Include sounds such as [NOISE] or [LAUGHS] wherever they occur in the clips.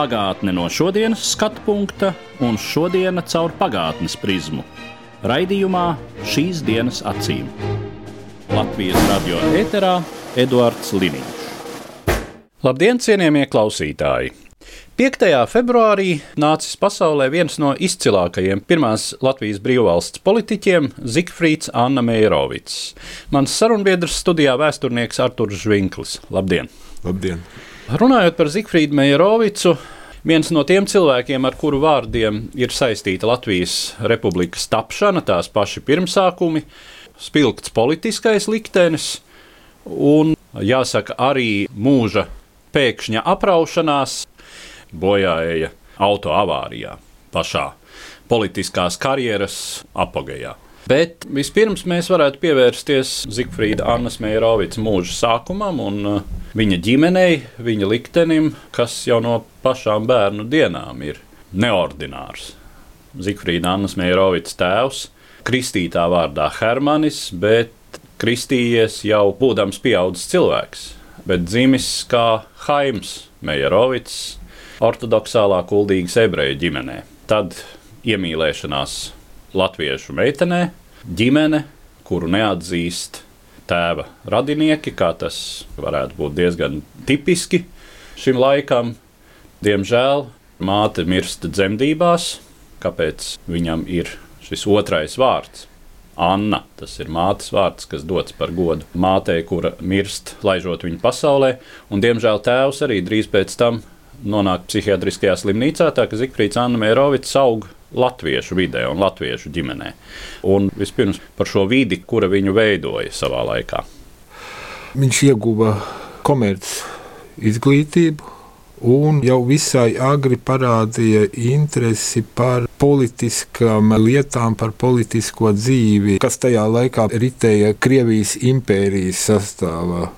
Pagātne no šodienas skatu punkta un šodienas caur pagātnes prizmu. Raidījumā šīs dienas acīm. Latvijas radio eterā Eduards Liniņš. Labdien, cienījamie klausītāji! 5. februārī nācis pasaulē viens no izcilākajiem pirmās Latvijas brīvvalsts politiķiem - Zikfrīds Anna Meirovics. Mans sarunbiedrs studijā vēsturnieks Arturs Žvinklis. Labdien! Labdien! Runājot par Zikfrīdu Meirovicu, viens no tiem cilvēkiem, ar kuru vārdiem ir saistīta Latvijas republikas tapšana, tās paši pirmsākumi, spilgts politiskais liktenis un, jāsaka, arī mūža pēkšņa apraušanās bojāja auto avārijā pašā politiskās karjeras apogejā. Bet vispirms mēs varētu pievērsties Zifrīda Annas Meirovicas mūža sākumam un uh, viņa ģimenei, viņa liktenim, kas jau no pašām bērnu dienām ir neordinārs. Zifrīda Annas Meirovicas tēvs, kristītā vārdā Hermanis, bet kristījies jau būdams pieaudzis cilvēks, bet dzimis kā Haims Meirovicas, ortodoksālā kuldīgas ebreju ģimenē. Tad iemīlēšanās latviešu meitenē, ģimene, kuru neatzīst tēva radinieki, kā tas varētu būt diezgan tipiski šim laikam. Diemžēl māte mirst dzemdībās, kāpēc viņam ir šis otrais vārds. Anna, tas ir mātes vārds, kas dots par godu mātei, kura mirst, laižot viņu pasaulē, un diemžēl tēvs arī drīz pēc tam nonāk psihiatriskajā slimnīcā, tā ka Zikfrīds Anna Mērovics aug latviešu vidē un latviešu ģimenē. Un vispirms par šo vidi, kura viņu veidoja savā laikā. Viņš ieguva komerci izglītību. Un jau visai agri parādīja interesi par politiskām lietām, par politisko dzīvi, kas tajā laikā ritēja Krievijas impērijas sastāvā.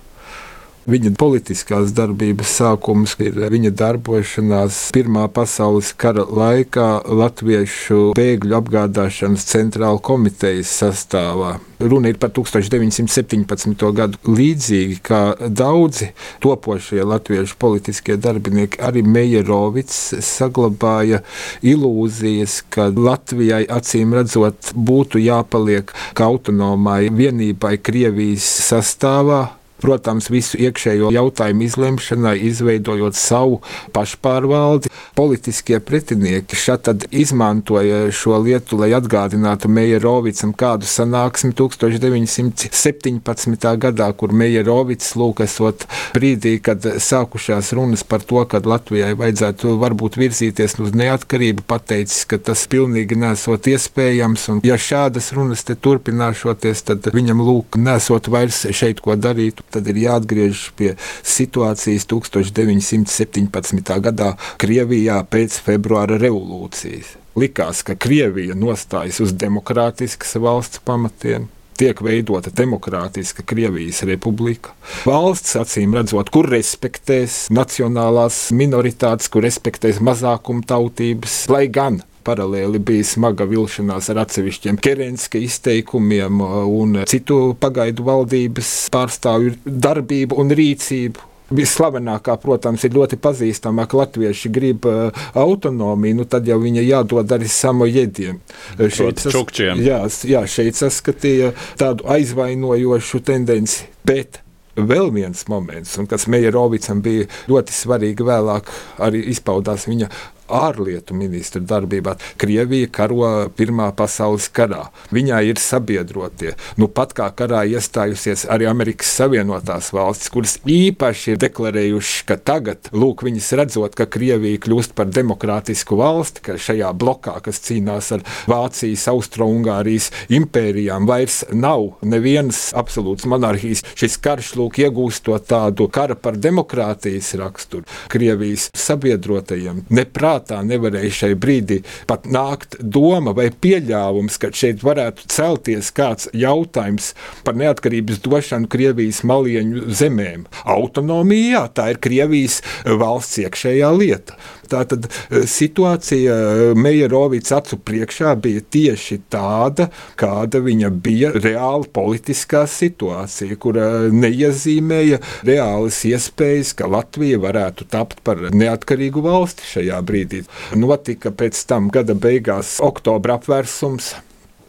Viņa politiskās darbības sākums ir viņa darbošanās Pirmā pasaules kara laikā Latviešu bēgļu apgādāšanas centrāla komitejas sastāvā. Runa ir par 1917. gadu. Līdzīgi kā daudzi topošie latviešu politiskie darbinieki, arī Meijerovics saglabāja ilūzijas, ka Latvijai acīm redzot būtu jāpaliek kā autonomai vienībai Krievijas sastāvā protams, visu iekšējo jautājumu izlemšanai, izveidojot savu pašpārvaldi. Politiskie pretinieki šādi izmantoja šo lietu, lai atgādinātu Meijerovicam kādu sanāksmi 1917. gadā, kur Meijerovics lūk, esot brīdī, kad sākušās runas par to, ka Latvijai vajadzētu varbūt virzīties uz neatkarību, pateicis, ka tas pilnīgi nesot iespējams, un ja šādas runas turpināšoties, tad viņam lūk, nesot vairs šeit ko darīt, tad ir jāatgriežas pie situācijas 1917. gadā Krievijā pēc februāra revolūcijas. Likās, ka Krievija nostājas uz demokrātiskas valsts pamatiem. Tiek veidota demokrātiska Krievijas republika. Valsts, acīm redzot, kur respektēs nacionālās minoritātes, kur respektēs mazākumtautības, lai gan paralēli bija smaga vilšanās ar atsevišķiem Kerenska izteikumiem un citu pagaidu valdības pārstāvju darbību un rīcību. Vislavenākā, protams, ir ļoti pazīstama, ka latvieši grib uh, autonomiju, nu tad jau viņa jādod arī samojediem. Šeit, sas... jā, jā, šeit saskatīja tādu aizvainojošu tendenci. Bet vēl viens moments, un kas Meijerovicam bija ļoti svarīgi vēlāk, arī izpaudās viņa ārlietu ministra darbībā. Krievija karo Pirmā pasaules karā. Viņai ir sabiedrotie. Nu, pat kā karā iestājusies arī Amerikas Savienotās valstis, kuras īpaši ir deklarējušas, ka tagad, lūk, viņas redzot, ka Krievija kļūst par demokrātisku valsti, ka šajā blokā, kas cīnās ar Vācijas, Austro-Ungārijas impērijām, vairs nav nevienas absolūtas monarhijas. Šis karš, lūk, iegūstot tādu kara par demokrātijas raksturu Krievijas sabiedrotajiem. Neprāt prātā nevarēja šai brīdī pat nākt doma vai pieļāvums, ka šeit varētu celties kāds jautājums par neatkarības došanu Krievijas malieņu zemēm. Autonomija, jā, tā ir Krievijas valsts iekšējā lieta. Tātad e, situācija e, Meijerovics acu priekšā bija tieši tāda, kāda viņa bija reāla politiskā situācija, kura neiezīmēja reālas iespējas, ka Latvija varētu tapt par neatkarīgu valsti šajā brīdī. Notika pēc tam gada beigās oktobra apvērsums.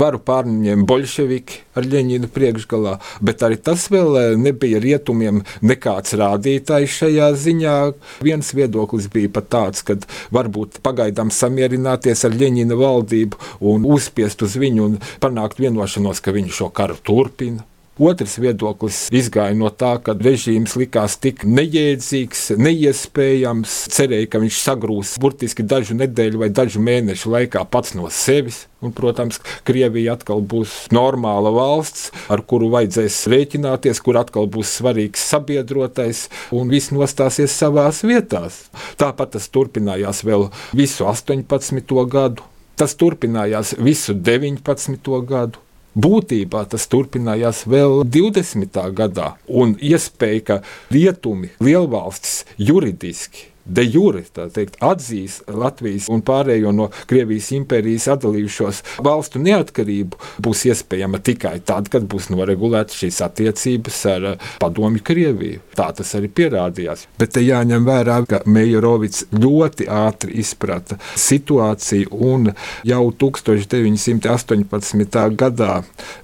Varu pārņēma bolševiki ar Ļeņinu priekšgalā, bet arī tas vēl eh, nebija rietumiem nekāds rādītājs šajā ziņā. Viens viedoklis bija pat tāds, ka varbūt pagaidām samierināties ar Ļeņina valdību un uzspiest uz viņu un panākt vienošanos, ka viņš šo karu turpina. Otrs viedoklis izgāja no tā, ka režīms likās tik nejēdzīgs, neiespējams. Cerēja, ka viņš sagrūs burtiski dažu nedēļu vai dažu mēnešu laikā pats no sevis. Un, protams, Krievija atkal būs normāla valsts, ar kuru vajadzēs rēķināties, kur atkal būs svarīgs sabiedrotais, un viss nostāsies savās vietās. Tāpat tas turpinājās vēl visu 18. gadu. Tas turpinājās visu 19. gadu. Būtībā tas turpinājās vēl 20. gadā, un iespēja, ka rietumi, lielvalstis juridiski de jure teikt, atzīs Latvijas un pārējo no Krievijas impērijas atdalījušos valstu neatkarību, būs iespējama tikai tad, kad būs noregulētas šīs attiecības ar eh, Padomju Krieviju. Tā tas arī pierādījās. Bet te jāņem vērā, ka Meijerovics ļoti ātri izprata situāciju un jau 1918. gadā,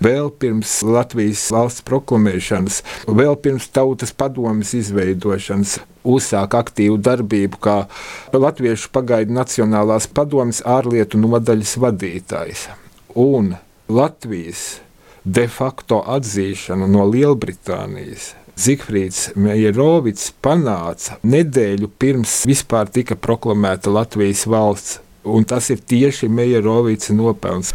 vēl pirms Latvijas valsts proklamēšanas, vēl pirms Tautas padomas izveidošanas, uzsāk aktīvu darbību kā Latviešu pagaidu Nacionālās padomjas ārlietu nodaļas vadītājs. Un Latvijas de facto atzīšanu no Lielbritānijas Zigfrīds Meijerovics panāca nedēļu pirms vispār tika proklamēta Latvijas valsts, un tas ir tieši Meijerovica nopelns.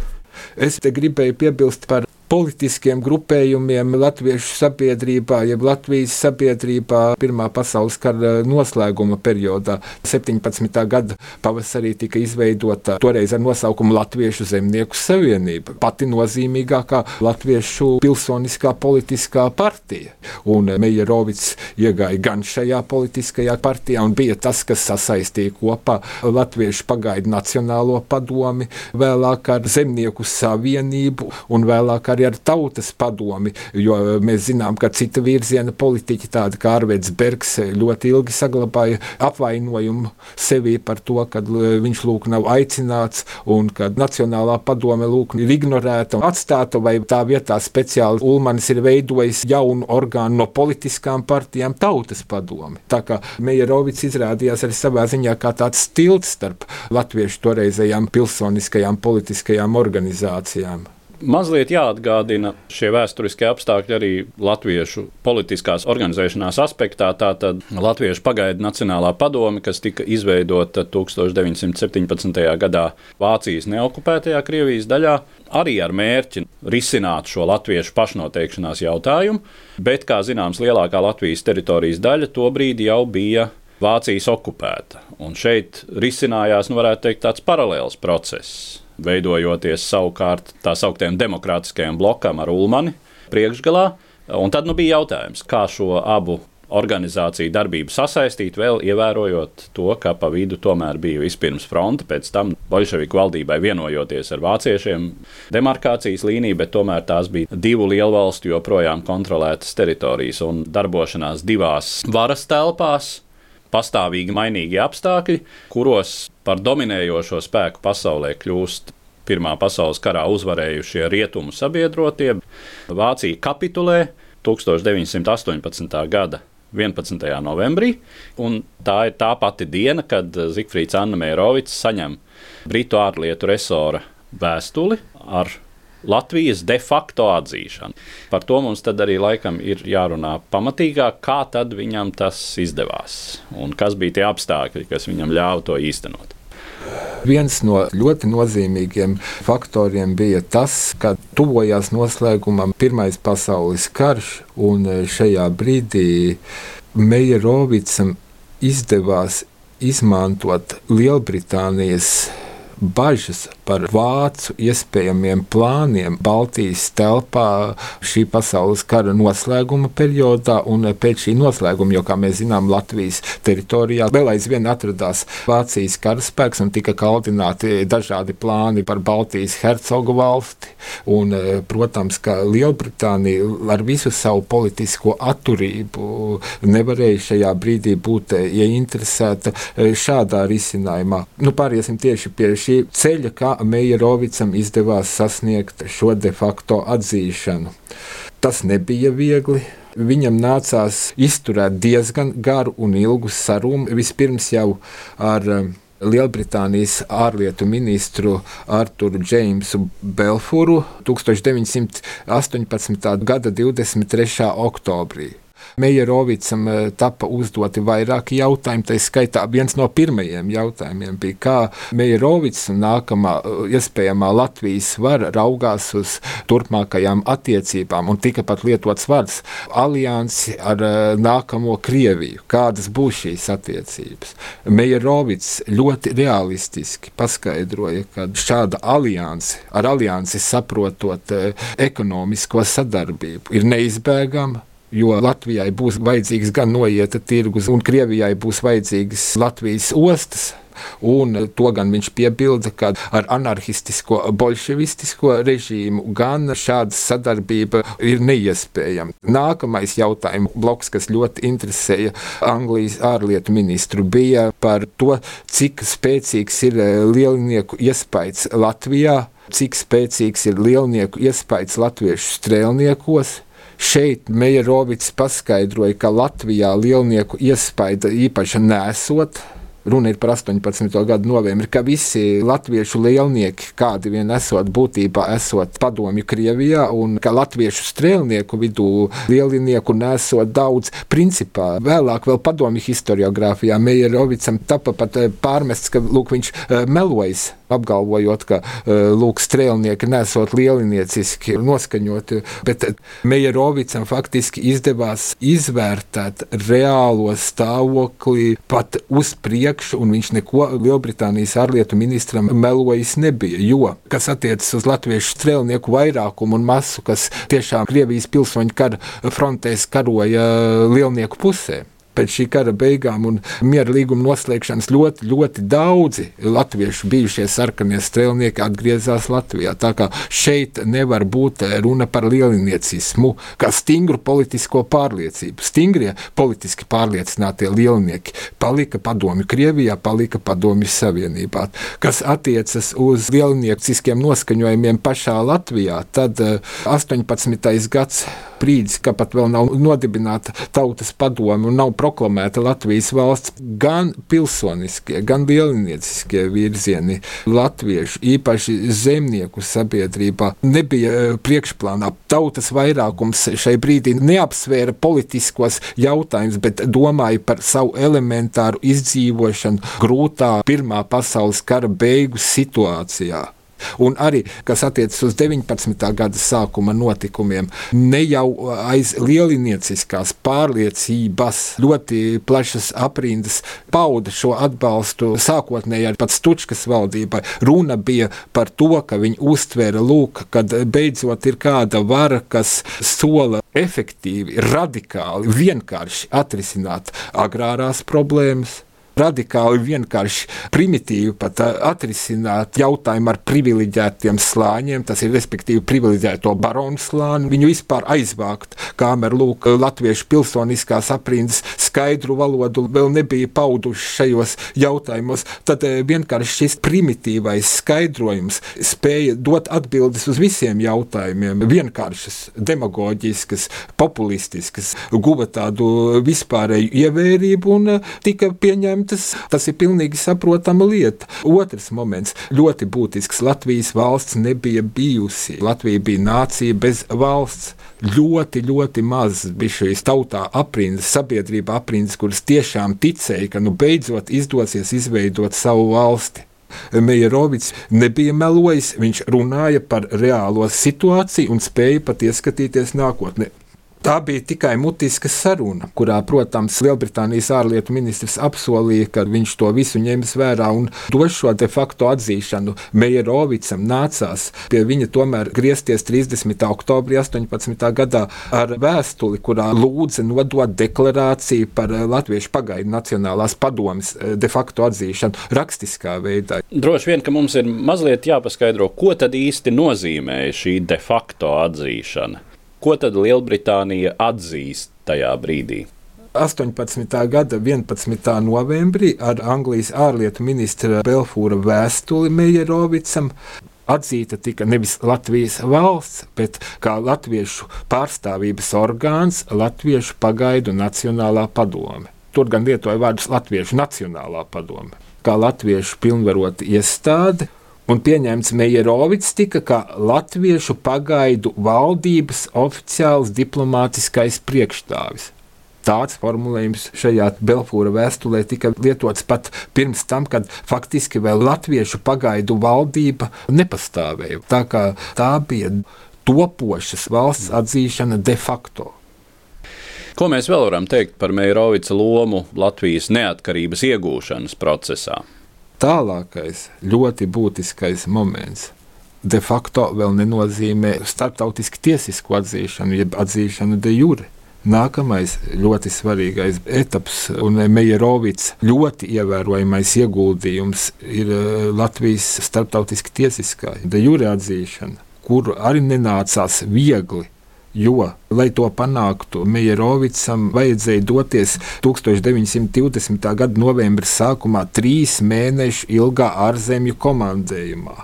Es te gribēju piebilst par politiskiem grupējumiem latviešu sabiedrībā, jeb Latvijas sabiedrībā Pirmā pasaules kara noslēguma periodā. 17. gada pavasarī tika izveidota toreiz ar nosaukumu Latviešu zemnieku savienība, pati nozīmīgākā latviešu pilsoniskā politiskā partija. Un Meijerovics iegāja gan šajā politiskajā partijā un bija tas, kas sasaistīja kopā Latviešu pagaidu Nacionālo padomi, vēlāk ar Zemnieku savienību un vēlāk ar arī ar tautas padomi, jo mēs zinām, ka cita virziena politiķi, tādi kā Arvids Bergs, ļoti ilgi saglabāja apvainojumu sevī par to, ka viņš lūk nav aicināts un ka Nacionālā padome lūk ir ignorēta un atstāta, vai tā vietā speciāli Ulmanis ir veidojis jaunu orgānu no politiskām partijām tautas padomi. Tā kā Meijerovics izrādījās arī savā ziņā kā tāds tilts starp latviešu toreizējām pilsoniskajām politiskajām organizācijām. Mazliet jāatgādina šie vēsturiskie apstākļi arī latviešu politiskās organizēšanās aspektā. Tātad Latviešu pagaidu Nacionālā padome, kas tika izveidota 1917. gadā Vācijas neokupētajā Krievijas daļā, arī ar mērķi risināt šo latviešu pašnoteikšanās jautājumu, bet, kā zināms, lielākā Latvijas teritorijas daļa tobrīd jau bija Vācijas okupēta. Un šeit risinājās, nu, varētu teikt, tāds paralēls process veidojoties savukārt tā sauktiem demokrātiskajam blokam ar Ulmani priekšgalā. Un tad nu, bija jautājums, kā šo abu organizāciju darbību sasaistīt, vēl ievērojot to, ka pa vidu tomēr bija vispirms fronte, pēc tam Bolševiku valdībai vienojoties ar vāciešiem demarkācijas līniju, bet tomēr tās bija divu lielvalstu joprojām kontrolētas teritorijas un darbošanās divās varas telpās pastāvīgi mainīgi apstākļi, kuros par dominējošo spēku pasaulē kļūst Pirmā pasaules karā uzvarējušie rietumu sabiedrotie. Vācija kapitulē 1918. gada 11. novembrī, un tā ir tā pati diena, kad Zifrīds Anna Meirovics saņem Britu ārlietu resora vēstuli ar Latvijas de facto atzīšanu. Par to mums tad arī laikam ir jārunā pamatīgāk, kā tad viņam tas izdevās un kas bija tie apstākļi, kas viņam ļāva to īstenot. Viens no ļoti nozīmīgiem faktoriem bija tas, ka tuvojās noslēgumam Pirmais pasaules karš, un šajā brīdī Meijerovicam izdevās izmantot Lielbritānijas bažas par vācu iespējamiem plāniem Baltijas telpā šī pasaules kara noslēguma periodā un pēc šī noslēguma, jo, kā mēs zinām, Latvijas teritorijā vēl aizvien atradās Vācijas karaspēks un tika kaldināti dažādi plāni par Baltijas hercogu valsti. Un, protams, ka Lielbritānija ar visu savu politisko atturību nevarēja šajā brīdī būt ieinteresēta šādā risinājumā. Nu, pāriesim tieši pie šī ceļa, kā Meijerovicam izdevās sasniegt šo de facto atzīšanu. Tas nebija viegli. Viņam nācās izturēt diezgan garu un ilgu sarunu. Vispirms jau ar um, Lielbritānijas ārlietu ministru Arthuru Džeimsu Belfuru 1918. gada 23. oktobrī. Meijerovicam eh, tika uzdoti vairāki jautājumi. Tā skaitā viens no pirmajiem jautājumiem bija, kā Meijerovics un nākamā eh, iespējamā Latvijas vara raugās uz turpmākajām attiecībām, un tika pat lietots vārds aliansi ar eh, nākamo Krieviju. Kādas būs šīs attiecības? Meijerovics ļoti realistiski paskaidroja, ka šāda alianse, ar aliansi saprotot ekonomisko sadarbību, ir neizbēgama jo Latvijai būs vajadzīgs gan noieta tirgus, un Krievijai būs vajadzīgas Latvijas ostas. Un to gan viņš piebilda, ka ar anarchistisko, bolševistisko režīmu gan šāda sadarbība ir neiespējama. Nākamais jautājums, bloks, kas ļoti interesēja Anglijas ārlietu ministru, bija par to, cik spēcīgs ir lielnieku iespējas Latvijā, cik spēcīgs ir lielnieku iespējas latviešu strēlniekos Šeit Meijerovics paskaidroja, ka Latvijā lielnieku iespaida īpaši nesot. Runa ir par 18. gada novembri, ka visi latviešu lielnieki, kādi vien esot, būtībā esot padomju Krievijā, un ka latviešu strēlnieku vidū lielinieku nesot daudz. Principā vēlāk, vēl padomju historiografijā, Meijerovicam tapa pat eh, pārmests, ka lūk, viņš eh, melojas apgalvojot, ka eh, lūk, strēlnieki nesot lielinieciski noskaņoti, bet Meijerovicam faktiski izdevās izvērtēt reālo stāvokli pat uz priekšu, un viņš neko Lielbritānijas ārlietu ministram melojis nebija, jo, kas attiecas uz latviešu strēlnieku vairākumu un masu, kas tiešām Krievijas pilsoņu kara frontēs karoja lielnieku pusē pēc šī kara beigām un miera līguma noslēgšanas ļoti, ļoti daudzi latviešu bijušie sarkanie strēlnieki atgriezās Latvijā. Tā kā šeit nevar būt runa par lieliniecismu, kā stingru politisko pārliecību. Stingrie politiski pārliecinātie lielnieki palika padomju Krievijā, palika padomju Savienībā. Kas attiecas uz lielnieciskiem noskaņojumiem pašā Latvijā, tad 18. Eh, gads brīdis, kad pat vēl nav nodibināta tautas padome un nav proklamēta Latvijas valsts, gan pilsoniskie, gan lielinieciskie virzieni latviešu, īpaši zemnieku sabiedrībā, nebija e, priekšplānā. Tautas vairākums šai brīdī neapsvēra politiskos jautājumus, bet domāja par savu elementāru izdzīvošanu grūtā Pirmā pasaules kara beigu situācijā. Un arī, kas attiecas uz 19. gada sākuma notikumiem, ne jau aiz lielinieciskās pārliecības ļoti plašas aprindas pauda šo atbalstu sākotnēji ar pat Stučkas valdībai. Runa bija par to, ka viņi uztvēra lūk, kad beidzot ir kāda vara, kas sola efektīvi, radikāli, vienkārši atrisināt agrārās problēmas radikāli vienkārši primitīvi pat atrisināt jautājumu ar privileģētiem slāņiem, tas ir respektīvi privileģēto baronu slāni, viņu vispār aizvākt, kamēr lūk, latviešu pilsoniskās aprindas skaidru valodu vēl nebija pauduši šajos jautājumos, tad vienkārši šis primitīvais skaidrojums spēja dot atbildes uz visiem jautājumiem, vienkāršas, demagoģiskas, populistiskas, guva tādu vispārēju ievērību un tika pieņemta tas, ir pilnīgi saprotama lieta. Otrs moments, ļoti būtisks. Latvijas valsts nebija bijusi. Latvija bija nācija bez valsts ļoti, ļoti maz bija šīs tautā aprindas, sabiedrība aprindas, kuras tiešām ticēja, ka nu beidzot izdosies izveidot savu valsti. Meijerovics nebija melojis, viņš runāja par reālo situāciju un spēja pat ieskatīties nākotnē. Tā bija tikai mutiska saruna, kurā, protams, Lielbritānijas ārlietu ministrs apsolīja, ka viņš to visu ņems vērā un dos šo de facto atzīšanu. Meierovicam nācās pie viņa tomēr griezties 30. oktobrī 18. gadā ar vēstuli, kurā lūdza nodot deklarāciju par Latviešu pagaidu Nacionālās padomes de facto atzīšanu rakstiskā veidā. Droši vien, ka mums ir mazliet jāpaskaidro, ko tad īsti nozīmē šī de facto atzīšana. Ko tad Lielbritānija atzīst tajā brīdī? 18. gada 11. novembrī ar Anglijas ārlietu ministra Belfūra vēstuli Meijerovicam atzīta tika nevis Latvijas valsts, bet kā latviešu pārstāvības orgāns Latviešu pagaidu Nacionālā padome. Tur gan lietoja vārdus Latviešu Nacionālā padome, kā latviešu pilnvarota iestāde un pieņemts Meijerovits tika kā latviešu pagaidu valdības oficiāls diplomātiskais priekšstāvis. Tāds formulējums šajā Belfūra vēstulē tika lietots pat pirms tam, kad faktiski vēl latviešu pagaidu valdība nepastāvēja. Tā kā tā bija topošas valsts atzīšana de facto. Ko mēs vēl varam teikt par Meijerovica lomu Latvijas neatkarības iegūšanas procesā? Tālākais ļoti būtiskais moments de facto vēl nenozīmē starptautiski tiesisku atzīšanu, jeb atzīšanu de jure. Nākamais ļoti svarīgais etaps un Meijerovits ļoti ievērojamais ieguldījums ir eh, Latvijas starptautiski tiesiskā de jure atzīšana, kuru arī nenācās viegli Jo, lai to panāktu, Meijerovicam vajadzēja doties 1920. gada novembra sākumā trīs mēnešu ilgā ārzemju komandējumā,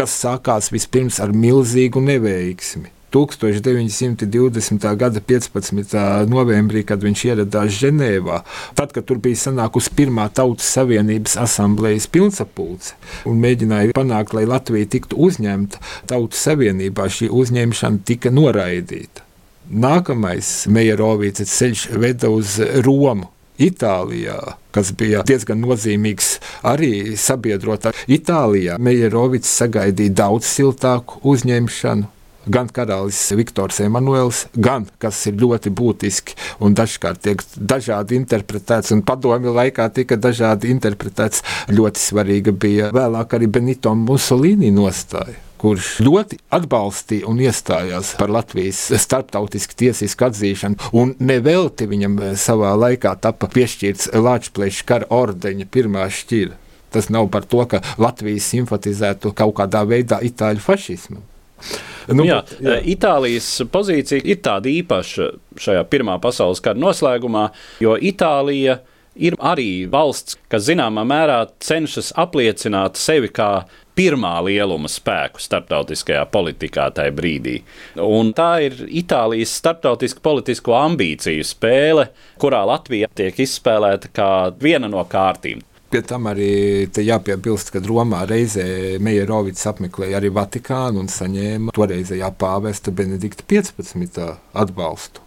kas sākās vispirms ar milzīgu neveiksmi. 1920. gada 15. novembrī, kad viņš ieradās Ženēvā, tad, kad tur bija sanākusi pirmā Tautas Savienības asamblejas pilnsapulce un mēģināja panākt, lai Latvija tiktu uzņemta Tautas Savienībā, šī uzņemšana tika noraidīta. Nākamais Meijerovīca ceļš veda uz Romu. Itālijā, kas bija diezgan nozīmīgs arī sabiedrotā. Itālijā Meijerovits sagaidīja daudz siltāku uzņemšanu, gan karalis Viktors Emanuels, gan, kas ir ļoti būtiski un dažkārt tiek dažādi interpretēts, un padomju laikā tika dažādi interpretēts, ļoti svarīga bija vēlāk arī Benito Mussolini nostāja kurš ļoti atbalstīja un iestājās par Latvijas starptautisku tiesisku atzīšanu, un nevelti viņam savā laikā tika piešķirts Latvijas kara ordeņa pirmā šķira. Tas nav par to, ka Latvija simpatizētu kaut kādā veidā itāļu fašismu. [LAUGHS] Nu, jā, jā. Itālijas pozīcija ir tāda īpaša šajā Pirmā pasaules kara noslēgumā, jo Itālija ir arī valsts, kas zināmā mērā cenšas apliecināt sevi kā pirmā lieluma spēku starptautiskajā politikā tajā brīdī. Un tā ir Itālijas starptautisku politisko ambīciju spēle, kurā Latvija tiek izspēlēta kā viena no kārtīm. Pie tam arī jāpiebilst, ka Romā reizē Meijerovits apmeklēja arī Vatikānu un saņēma toreizējā pāvesta Benedikta 15. atbalstu.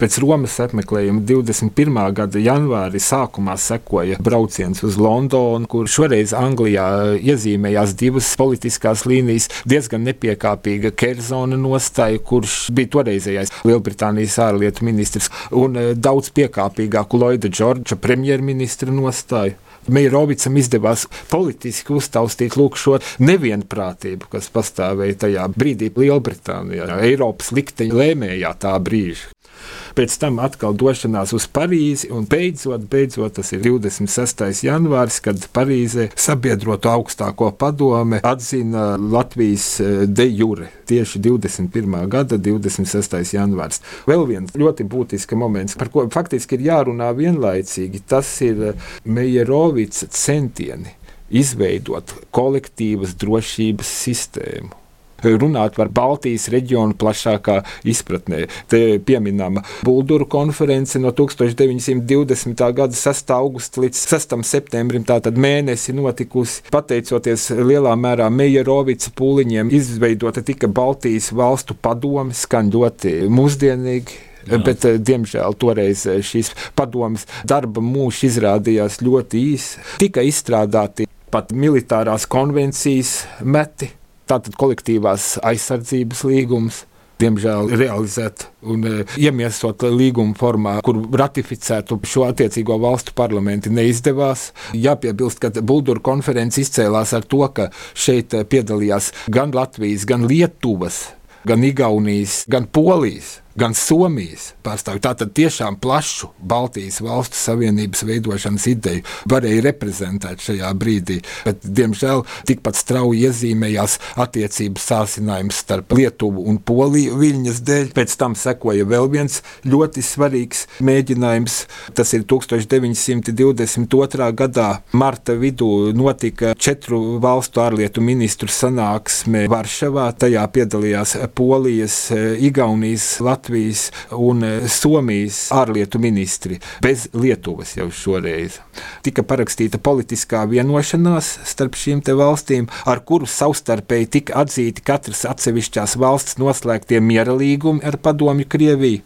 Pēc Romas apmeklējuma 21. gada janvāri sākumā sekoja brauciens uz Londonu, kur šoreiz Anglijā iezīmējās divas politiskās līnijas. Diezgan nepiekāpīga Kerzona nostāja, kurš bija toreizējais Lielbritānijas ārlietu ministrs, un eh, daudz piekāpīgāku Lloyda Džordža premjerministra nostāju. Meirovicam izdevās politiski uztaustīt šo nevienprātību, kas pastāvēja tajā brīdī Lielbritānijā, Eiropas likteņa lēmējā tā brīža. Pēc tam atkal došanās uz Parīzi, un beidzot, beidzot tas ir 26. janvāris, kad Parīzē sabiedroto augstāko padome atzina Latvijas eh, de jure tieši 21. gada 26. janvārs. Vēl viens ļoti būtisks moments, par ko faktiski ir jārunā vienlaicīgi, tas ir eh, Meijerovica centieni izveidot kolektīvas drošības sistēmu runāt par Baltijas reģionu plašākā izpratnē. Te pieminama Bulduru konference no 1920. gada 6. augusta līdz 6. septembrim, tātad mēnesi notikusi, pateicoties lielā mērā Meijerovica pūliņiem, izveidota tika Baltijas valstu padome, skan ļoti mūsdienīgi. Jā. Bet, eh, diemžēl, toreiz eh, šīs padomas darba mūžs izrādījās ļoti īss. Tika izstrādāti pat militārās konvencijas meti, tātad kolektīvās aizsardzības līgums. diemžēl, realizēt un e, iemiesot līguma formā, kur ratificētu šo attiecīgo valstu parlamenti, neizdevās. Jāpiebilst, ka Buldura konferences izcēlās ar to, ka šeit piedalījās gan Latvijas, gan Lietuvas, gan Igaunijas, gan Polijas gan Somijas pārstāvji. Tātad tiešām plašu Baltijas valstu savienības veidošanas ideju varēja reprezentēt šajā brīdī. Bet, diemžēl, tikpat strauji iezīmējās attiecības sācinājums starp Lietuvu un Poliju Viļņas dēļ. Pēc tam sekoja vēl viens ļoti svarīgs mēģinājums. Tas ir 1922. gadā marta vidū notika četru valstu ārlietu ministru sanāksme Varšavā. Tajā piedalījās Polijas, Igaunijas, Latvijas. Latvijas un e, Somijas ārlietu ministri, bez Lietuvas jau šoreiz. Tika parakstīta politiskā vienošanās starp šīm valstīm, ar kuru savstarpēji tika atzīti katras atsevišķās valsts noslēgtie miera līgumi ar Padomju Krieviju.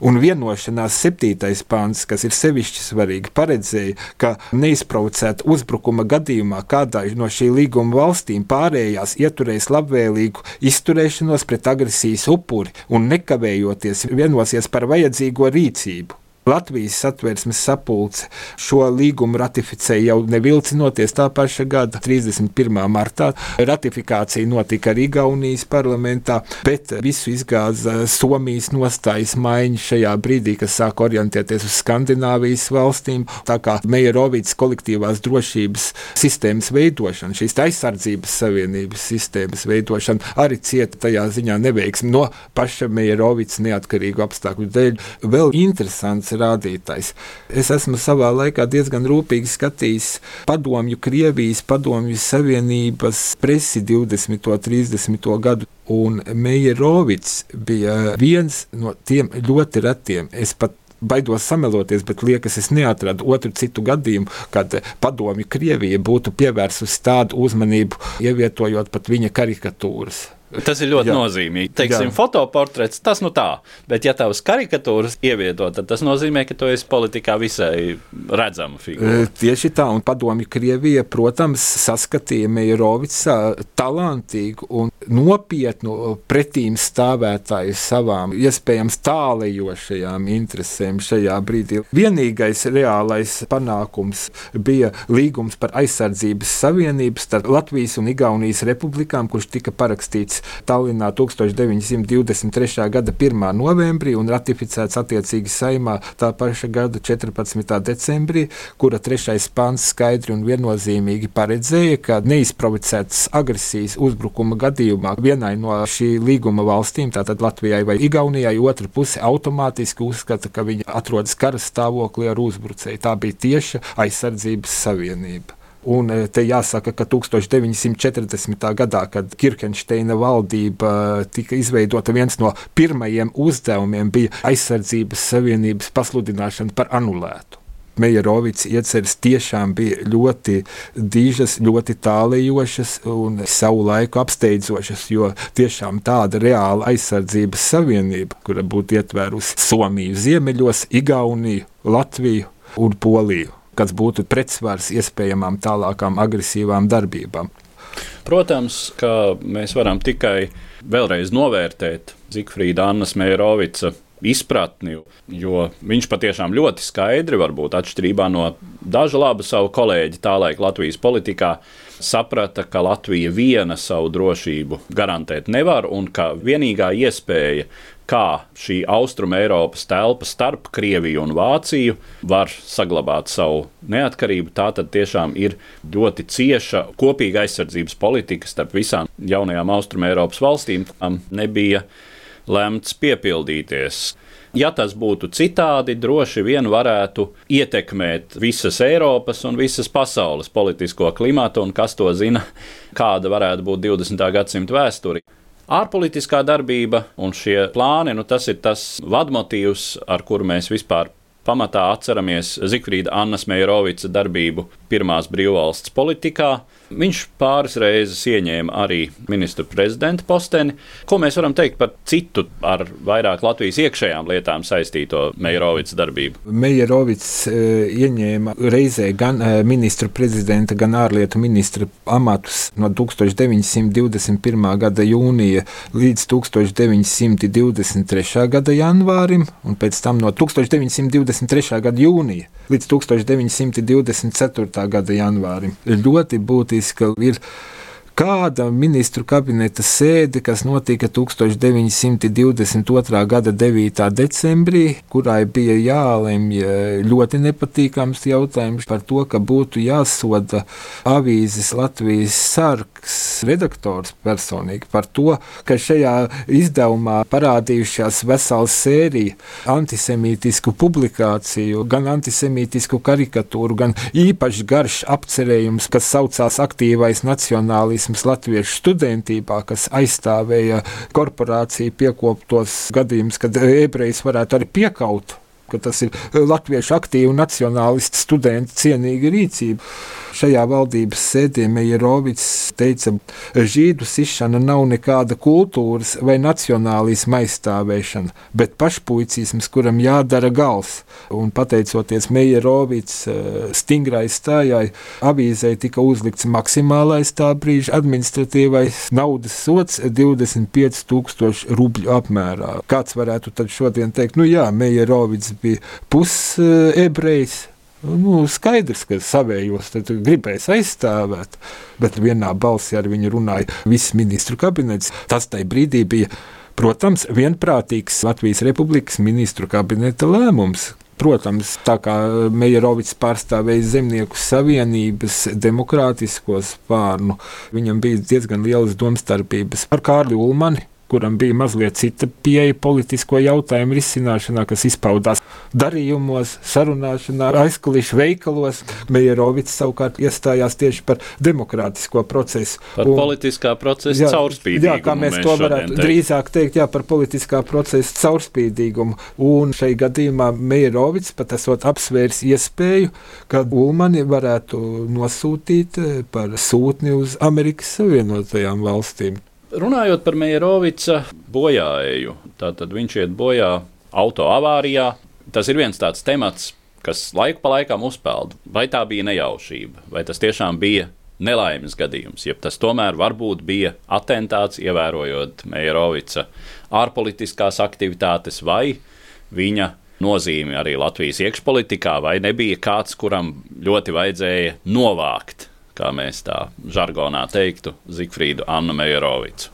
Un vienošanās septītais pāns, kas ir sevišķi svarīgi, paredzēja, ka neizprovocēta uzbrukuma gadījumā kādā no šī līguma valstīm pārējās ieturēs labvēlīgu izturēšanos pret agresijas upuri un nekavējoties vienosies par vajadzīgo rīcību. Latvijas satversmes sapulce šo līgumu ratificēja jau nevilcinoties tā paša gada 31. martā. Ratifikācija notika arī Igaunijas parlamentā, bet visu izgāza Somijas nostājas maiņa šajā brīdī, kas sāk orientēties uz Skandināvijas valstīm. Tā kā Meijerovītas kolektīvās drošības sistēmas veidošana, šīs aizsardzības savienības sistēmas veidošana arī cieta tajā ziņā neveiksmi no paša Meijerovītas neatkarīgu apstākļu dēļ. Vēl interesants rādītājs. Es esmu savā laikā diezgan rūpīgi skatījis padomju Krievijas, padomju Savienības presi 20. un 30. gadu. Un Meijerovits bija viens no tiem ļoti retiem. Es pat baidos sameloties, bet liekas, es neatradu otru citu gadījumu, kad padomju Krievija būtu pievērsusi tādu uzmanību, ievietojot pat viņa karikatūras. Tas ir ļoti Jā. nozīmīgi. Teiksim, Jā. fotoportrets tas nu tā, bet ja tavs karikatūras ievieto, tad tas nozīmē, ka tu esi politikā visai redzama figūra. E, tieši tā, un padomju Krievija, protams, saskatīja Meirovicā talantīgu un nopietnu pretīm stāvētāju savām iespējams tālējošajām interesēm šajā brīdī. Vienīgais reālais panākums bija līgums par aizsardzības savienību starp Latvijas un Igaunijas republikām, kurš tika parakstīts Tallinā 1923. gada 1. novembrī un ratificēts attiecīgi saimā tā paša gada 14. decembrī, kura trešais pants skaidri un viennozīmīgi paredzēja, ka neizprovocētas agresijas uzbrukuma gadījumā vienai no šī līguma valstīm, tātad Latvijai vai Igaunijai, otra puse automātiski uzskata, ka viņa atrodas kara stāvoklī ar uzbrucēju. Tā bija tieša aizsardzības savienība. Un e, te jāsaka, ka 1940. gadā, kad Kirkensteina valdība tika izveidota, viens no pirmajiem uzdevumiem bija aizsardzības savienības pasludināšana par anulētu. Meijerovits ieceres tiešām bija ļoti dižas, ļoti tālējošas un savu laiku apsteidzošas, jo tiešām tāda reāla aizsardzības savienība, kura būtu ietvērusi Somiju ziemeļos, Igauniju, Latviju un Poliju kas būtu pretsvars iespējamām tālākām agresīvām darbībām. Protams, ka mēs varam tikai vēlreiz novērtēt Zikfrīda Annas Meirovica izpratni, jo viņš patiešām ļoti skaidri, varbūt atšķirībā no dažu labu savu kolēģi tā laika Latvijas politikā, saprata, ka Latvija viena savu drošību garantēt nevar un ka vienīgā iespēja kā šī austruma Eiropas telpa starp Krieviju un Vāciju var saglabāt savu neatkarību. Tā tad tiešām ir ļoti cieša kopīga aizsardzības politika starp visām jaunajām austruma Eiropas valstīm. Tam nebija lemts piepildīties. Ja tas būtu citādi, droši vien varētu ietekmēt visas Eiropas un visas pasaules politisko klimatu, un kas to zina, kāda varētu būt 20. gadsimta vēsture. Ārpolitiskā darbība un šie plāni, nu, tas ir tas vadmotīvs, ar kuru mēs vispār pamatā atceramies Zikfrīda Annas Meijerovica darbību pirmās brīvvalsts politikā. Viņš pāris reizes ieņēma arī ministra prezidenta posteni. Ko mēs varam teikt par citu ar vairāk Latvijas iekšējām lietām saistīto Meijerovics darbību? Meijerovics uh, ieņēma reizē gan uh, ministra prezidenta, gan ārlietu ministra amatus no 1921. gada jūnija līdz 1923. gada janvārim, un pēc tam no 1923. gada jūnija līdz 1924. Gada janvārim. Ļoti būtiska ir kāda ministru kabineta sēde, kas notika 1922. gada 9. decembrī, kurai bija jālemj ļoti nepatīkams jautājums par to, ka būtu jāsoda avīzes Latvijas sargs redaktors personīgi par to, ka šajā izdevumā parādījušās vesela sērija antisemītisku publikāciju, gan antisemītisku karikatūru, gan īpaši garš apcerējums, kas saucās aktīvais nacionālisms latviešu studentībā, kas aizstāvēja korporāciju piekoptos gadījumus, kad ebrejs varētu arī piekaut ka tas ir latviešu aktīvu nacionālistu studentu cienīga rīcība. Šajā valdības sēdē Meijerovics teica, ka žīdu sišana nav nekāda kultūras vai nacionālisma aizstāvēšana, bet pašpuicisms, kuram jādara gals. Un pateicoties Meijerovics eh, stingrai stājai, avīzē tika uzlikts maksimālais tā brīža administratīvais naudas sots 25 tūkstoši rubļu apmērā. Kāds varētu tad šodien teikt, nu jā, Meijerovics bija pusebrejs, Nu, skaidrs, ka savējos gribēs aizstāvēt, bet vienā balsī ar viņu runāja viss ministru kabinets. Tas tajā brīdī bija, protams, vienprātīgs Latvijas Republikas ministru kabineta lēmums. Protams, tā kā Meijerovics pārstāvēja Zemnieku savienības demokrātisko spārnu, viņam bija diezgan lielas domstarpības ar Kārli Ulmani kuram bija mazliet cita pieeja politisko jautājumu risināšanā, kas izpaudās darījumos, sarunāšanā, aizkulisku veikalos. Meijerovics savukārt iestājās tieši par demokrātisko procesu. Par un, politiskā procesa jā, caurspīdīgumu. Jā, kā mēs, mēs to varētu teikt. drīzāk teikt, jā, par politiskā procesa caurspīdīgumu. Un šai gadījumā Meijerovics pat esot apsvērs iespēju, ka Ulmani varētu nosūtīt par sūtni uz Amerikas Savienotajām valstīm. Runājot par Meijerovica bojāēju, tad viņš iet bojā auto avārijā. Tas ir viens tāds temats, kas laiku pa laikam uzpeld. Vai tā bija nejaušība, vai tas tiešām bija nelaimes gadījums, ja tas tomēr varbūt bija atentāts, ievērojot Meijerovica ārpolitiskās aktivitātes vai viņa nozīmi arī Latvijas iekšpolitikā, vai nebija kāds, kuram ļoti vajadzēja novākt kā mēs tā žargonā teiktu, Zigfrīdu Annu Meijerovicu.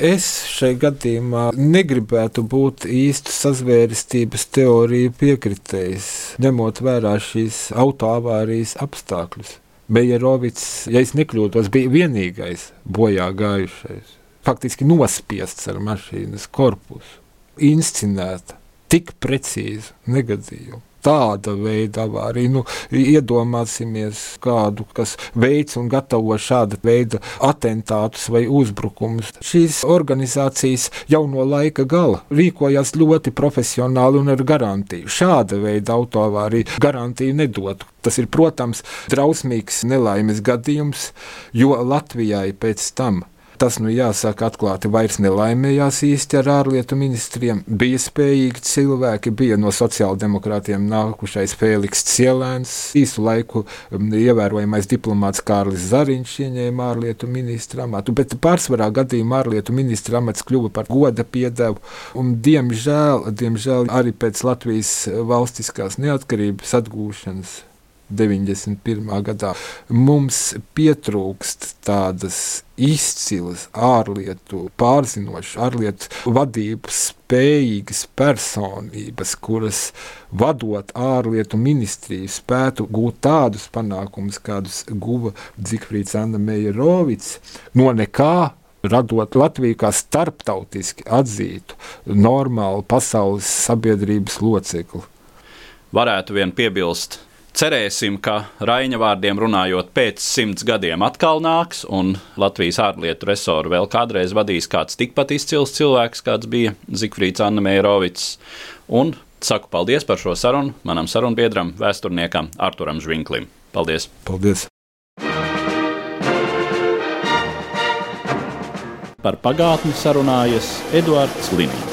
Es šai gadījumā negribētu būt īstu sazvērestības teoriju piekritējs, ņemot vērā šīs autoavārijas apstākļus. Meijerovics, ja es nekļūdos, bija vienīgais bojā gājušais. Faktiski nospiests ar mašīnas korpusu, inscenēta tik precīzi negadījumu tāda veida avārija. Nu, iedomāsimies kādu, kas veids un gatavo šāda veida atentātus vai uzbrukumus. Šīs organizācijas jau no laika gala rīkojās ļoti profesionāli un ar garantiju. Šāda veida autoavārija garantiju nedotu. Tas ir, protams, drausmīgs nelaimes gadījums, jo Latvijai pēc tam tas, nu jāsaka atklāti, vairs nelaimējās īsti ar ārlietu ministriem. Bija spējīgi cilvēki, bija no sociāldemokrātiem nākušais Fēliks Cielēns, īsu laiku ievērojamais diplomāts Kārlis Zariņš ieņēma ārlietu ministra amatu, bet pārsvarā gadījumā ārlietu ministra amats kļuva par goda piedevu, un diemžēl, diemžēl arī pēc Latvijas valstiskās neatkarības atgūšanas 91. gadā. Mums pietrūkst tādas izcilas ārlietu, pārzinošas ārlietu vadības spējīgas personības, kuras vadot ārlietu ministriju spētu gūt tādus panākumus, kādus guva Zikfrīds Anna Meijerovics no nekā radot Latviju kā starptautiski atzītu, normālu pasaules sabiedrības locekli. Varētu vien piebilst, Cerēsim, ka Raina vārdiem runājot, pēc simts gadiem atkal nāks, un Latvijas ārlietu resoru vēl kādreiz vadīs kāds tikpat izcils cilvēks, kāds bija Zikfrīds Anna Meirovics. Un saku paldies par šo sarunu manam sarunbiedram, vēsturniekam Arturam Žvinklim. Paldies! Paldies! Par pagātni sarunājas Eduards Līniju.